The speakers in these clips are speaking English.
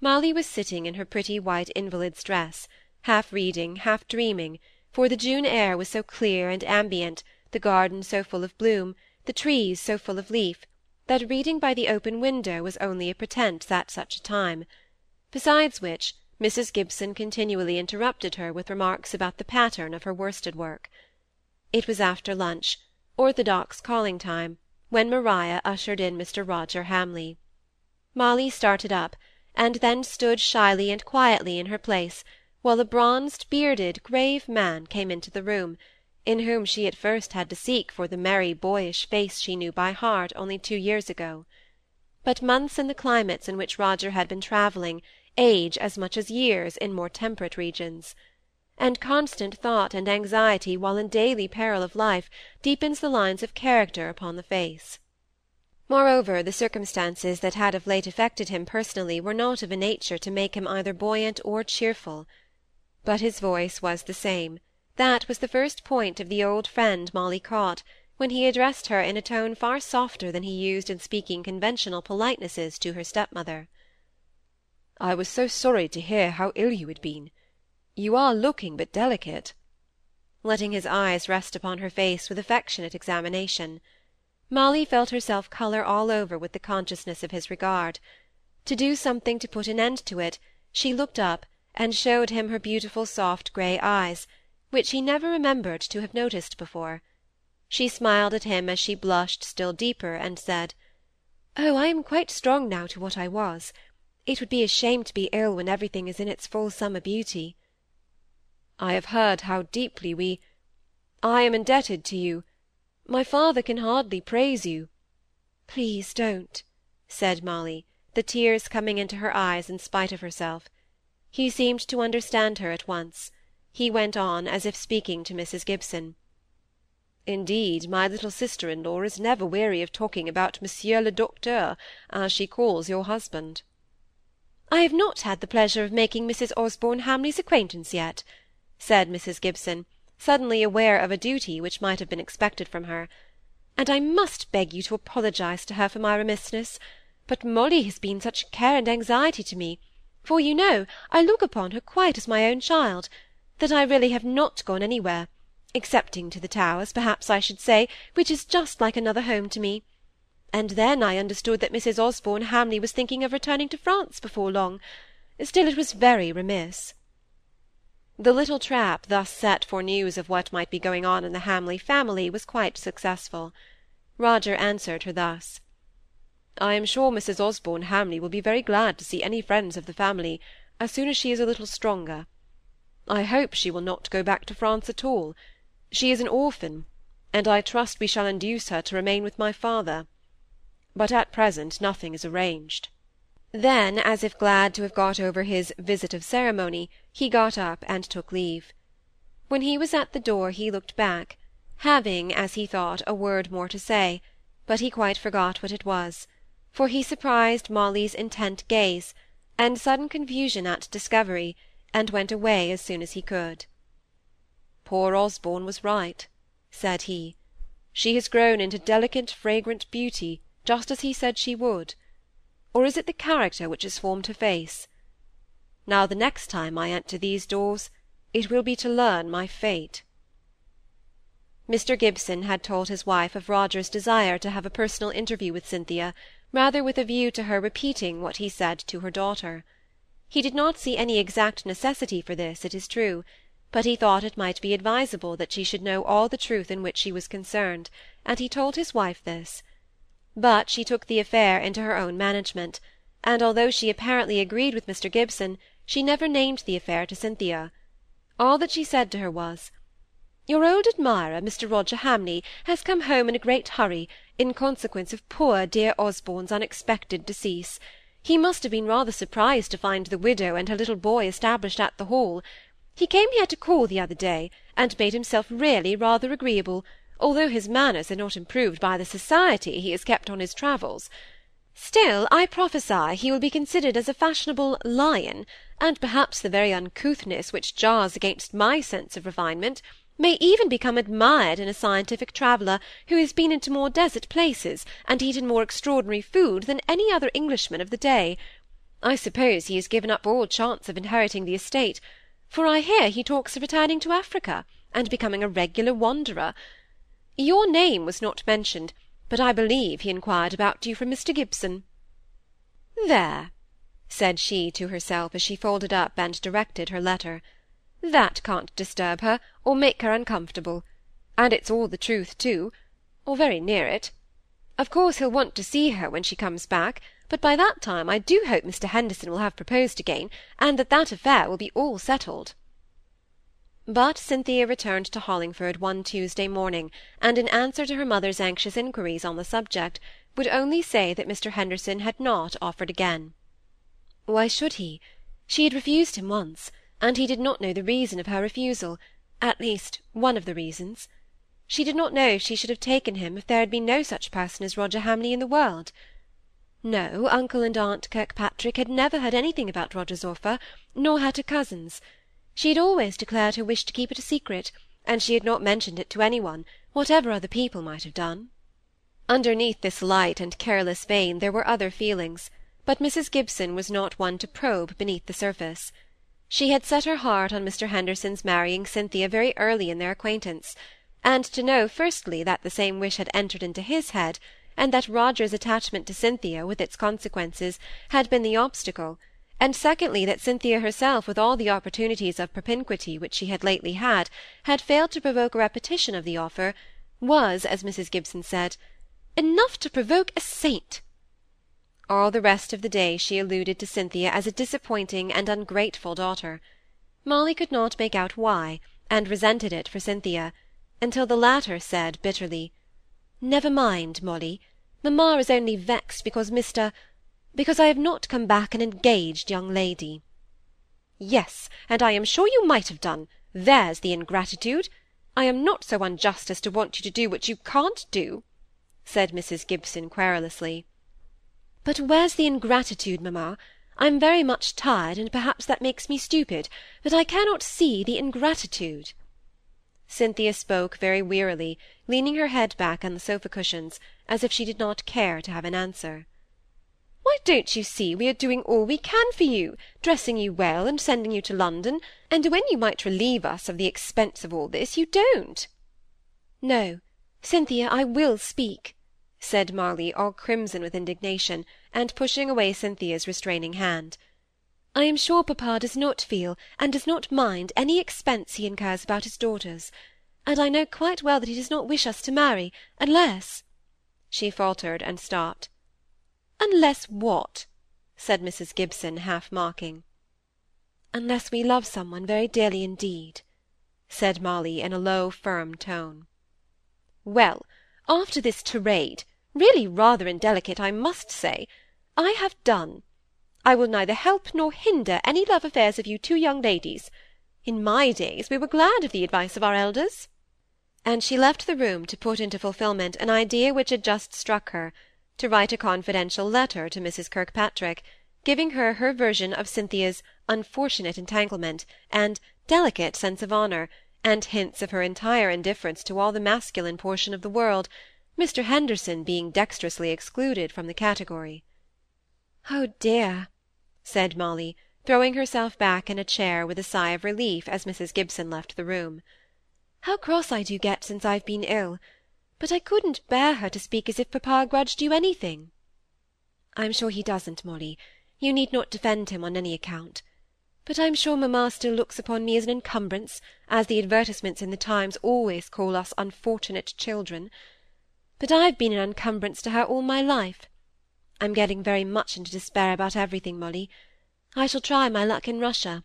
Molly was sitting in her pretty white invalid's dress, half reading, half dreaming, for the June air was so clear and ambient, the garden so full of bloom, the trees so full of leaf, that reading by the open window was only a pretence at such a time; besides which, Mrs. Gibson continually interrupted her with remarks about the pattern of her worsted work. It was after lunch, orthodox calling time, when Maria ushered in Mr. Roger Hamley. Molly started up, and then stood shyly and quietly in her place, while a bronzed, bearded, grave man came into the room, in whom she at first had to seek for the merry boyish face she knew by heart only two years ago. But months in the climates in which Roger had been travelling age as much as years in more temperate regions; and constant thought and anxiety while in daily peril of life deepens the lines of character upon the face. Moreover, the circumstances that had of late affected him personally were not of a nature to make him either buoyant or cheerful. But his voice was the same; that was the first point of the old friend Molly caught, when he addressed her in a tone far softer than he used in speaking conventional politenesses to her stepmother. "I was so sorry to hear how ill you had been. You are looking but delicate," letting his eyes rest upon her face with affectionate examination. Molly felt herself colour all over with the consciousness of his regard. To do something to put an end to it, she looked up, and showed him her beautiful soft grey eyes, which he never remembered to have noticed before. She smiled at him as she blushed still deeper, and said, "Oh, I am quite strong now to what I was. It would be a shame to be ill when everything is in its full summer beauty." "I have heard how deeply we I am indebted to you my father can hardly praise you." "Please don't," said Molly, the tears coming into her eyes in spite of herself. He seemed to understand her at once. He went on, as if speaking to Mrs. Gibson. Indeed, my little sister-in-law is never weary of talking about Monsieur le Docteur, as she calls your husband. I have not had the pleasure of making Mrs. Osborne Hamley's acquaintance yet," said Mrs. Gibson, suddenly aware of a duty which might have been expected from her, "and I must beg you to apologize to her for my remissness; but Molly has been such care and anxiety to me, for you know I look upon her quite as my own child, that I really have not gone anywhere, excepting to the Towers, perhaps I should say, which is just like another home to me. And then I understood that Mrs. Osborne Hamley was thinking of returning to France before long. Still it was very remiss. The little trap thus set for news of what might be going on in the Hamley family was quite successful. Roger answered her thus. I am sure Mrs. Osborne Hamley will be very glad to see any friends of the family, as soon as she is a little stronger. I hope she will not go back to France at all. She is an orphan, and I trust we shall induce her to remain with my father. But at present nothing is arranged. Then, as if glad to have got over his visit of ceremony, he got up and took leave. When he was at the door he looked back, having, as he thought, a word more to say, but he quite forgot what it was, for he surprised Molly's intent gaze, and sudden confusion at discovery, and went away as soon as he could. Poor Osborne was right, said he. She has grown into delicate, fragrant beauty, just as he said she would or is it the character which has formed her face? Now the next time I enter these doors, it will be to learn my fate. Mr. Gibson had told his wife of Roger's desire to have a personal interview with Cynthia, rather with a view to her repeating what he said to her daughter. He did not see any exact necessity for this, it is true, but he thought it might be advisable that she should know all the truth in which she was concerned, and he told his wife this but she took the affair into her own management, and although she apparently agreed with Mr. Gibson, she never named the affair to Cynthia. All that she said to her was, "Your old admirer, Mr. Roger Hamley, has come home in a great hurry, in consequence of poor dear Osborne's unexpected decease. He must have been rather surprised to find the widow and her little boy established at the Hall. He came here to call the other day, and made himself really rather agreeable, although his manners are not improved by the society he has kept on his travels. Still, I prophesy he will be considered as a fashionable lion, and perhaps the very uncouthness which jars against my sense of refinement may even become admired in a scientific traveller who has been into more desert places, and eaten more extraordinary food than any other Englishman of the day. I suppose he has given up all chance of inheriting the estate, for I hear he talks of returning to Africa, and becoming a regular wanderer. Your name was not mentioned, but I believe he inquired about you from Mr. Gibson." "There," said she to herself as she folded up and directed her letter, "that can't disturb her, or make her uncomfortable; and it's all the truth too, or very near it. Of course he'll want to see her when she comes back, but by that time I do hope Mr. Henderson will have proposed again, and that that affair will be all settled." But Cynthia returned to Hollingford one Tuesday morning, and in answer to her mother's anxious inquiries on the subject, would only say that Mr. Henderson had not offered again. Why should he? She had refused him once, and he did not know the reason of her refusal, at least one of the reasons. She did not know if she should have taken him if there had been no such person as Roger Hamley in the world. No, uncle and aunt Kirkpatrick had never heard anything about Roger's offer, nor had her cousins. She had always declared her wish to keep it a secret, and she had not mentioned it to any one, whatever other people might have done. Underneath this light and careless vein there were other feelings, but Mrs. Gibson was not one to probe beneath the surface. She had set her heart on Mr. Henderson's marrying Cynthia very early in their acquaintance, and to know firstly that the same wish had entered into his head, and that Roger's attachment to Cynthia, with its consequences, had been the obstacle and secondly that Cynthia herself, with all the opportunities of propinquity which she had lately had, had failed to provoke a repetition of the offer, was, as Mrs. Gibson said, enough to provoke a saint. All the rest of the day she alluded to Cynthia as a disappointing and ungrateful daughter. Molly could not make out why, and resented it for Cynthia, until the latter said bitterly, "Never mind, Molly. Mamma is only vexed because Mr because I have not come back an engaged young lady." "Yes, and I am sure you might have done. There's the ingratitude. I am not so unjust as to want you to do what you can't do," said Mrs. Gibson querulously. "But where's the ingratitude, mamma? I'm very much tired, and perhaps that makes me stupid, but I cannot see the ingratitude." Cynthia spoke very wearily, leaning her head back on the sofa cushions, as if she did not care to have an answer. Why, don't you see we are doing all we can for you, dressing you well, and sending you to London, and when you might relieve us of the expense of all this, you don't." "No, Cynthia, I will speak," said Molly, all crimson with indignation, and pushing away Cynthia's restraining hand. "I am sure papa does not feel, and does not mind, any expense he incurs about his daughters; and I know quite well that he does not wish us to marry, unless—" She faltered and stopped. "Unless what?" said Mrs. Gibson, half mocking. "Unless we love some one very dearly indeed," said Molly, in a low, firm tone. "Well, after this tirade, really rather indelicate, I must say, I have done. I will neither help nor hinder any love affairs of you two young ladies. In my days we were glad of the advice of our elders." And she left the room to put into fulfilment an idea which had just struck her to write a confidential letter to Mrs. Kirkpatrick, giving her her version of Cynthia's unfortunate entanglement, and delicate sense of honour, and hints of her entire indifference to all the masculine portion of the world, Mr. Henderson being dexterously excluded from the category. "Oh dear!" said Molly, throwing herself back in a chair with a sigh of relief as Mrs. Gibson left the room. "How cross I do get since I've been ill! But I couldn't bear her to speak as if papa grudged you anything." "I'm sure he doesn't, Molly. You need not defend him on any account. But I'm sure mamma still looks upon me as an encumbrance, as the advertisements in the Times always call us unfortunate children. But I've been an encumbrance to her all my life. I'm getting very much into despair about everything, Molly. I shall try my luck in Russia.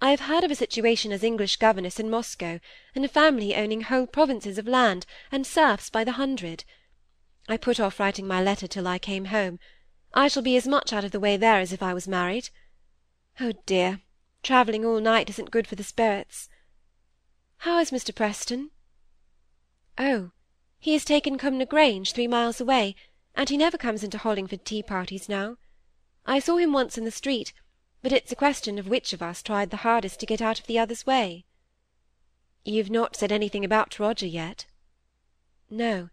I have heard of a situation as English governess in Moscow, and a family owning whole provinces of land, and serfs by the hundred. I put off writing my letter till I came home. I shall be as much out of the way there as if I was married. Oh dear, travelling all night isn't good for the spirits. How is Mr. Preston? Oh, he has taken Cumnor Grange, three miles away, and he never comes into Hollingford tea parties now. I saw him once in the street, but it's a question of which of us tried the hardest to get out of the other's way. You've not said anything about Roger yet? No,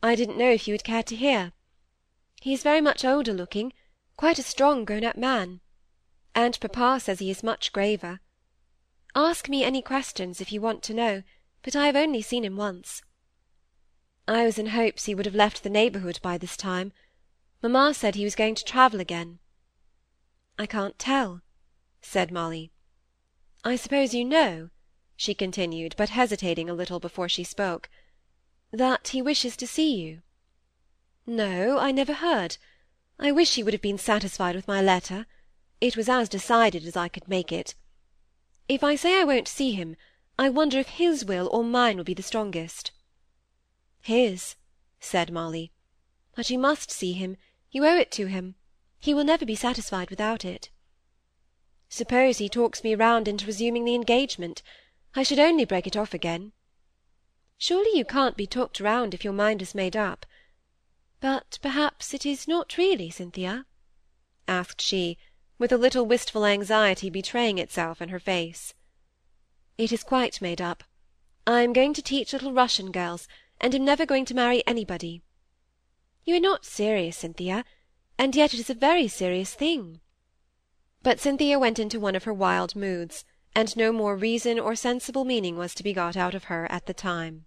I didn't know if you would care to hear. He is very much older looking, quite a strong grown-up man, and papa says he is much graver. Ask me any questions if you want to know, but I have only seen him once. I was in hopes he would have left the neighbourhood by this time. Mamma said he was going to travel again. I can't tell, said Molly. I suppose you know, she continued, but hesitating a little before she spoke, that he wishes to see you. No, I never heard. I wish he would have been satisfied with my letter. It was as decided as I could make it. If I say I won't see him, I wonder if his will or mine will be the strongest. His, said Molly. But you must see him. You owe it to him. He will never be satisfied without it. Suppose he talks me round into resuming the engagement. I should only break it off again. Surely you can't be talked round if your mind is made up. But perhaps it is not really, Cynthia? asked she, with a little wistful anxiety betraying itself in her face. It is quite made up. I am going to teach little Russian girls, and am never going to marry anybody. You are not serious, Cynthia, and yet it is a very serious thing. But Cynthia went into one of her wild moods, and no more reason or sensible meaning was to be got out of her at the time.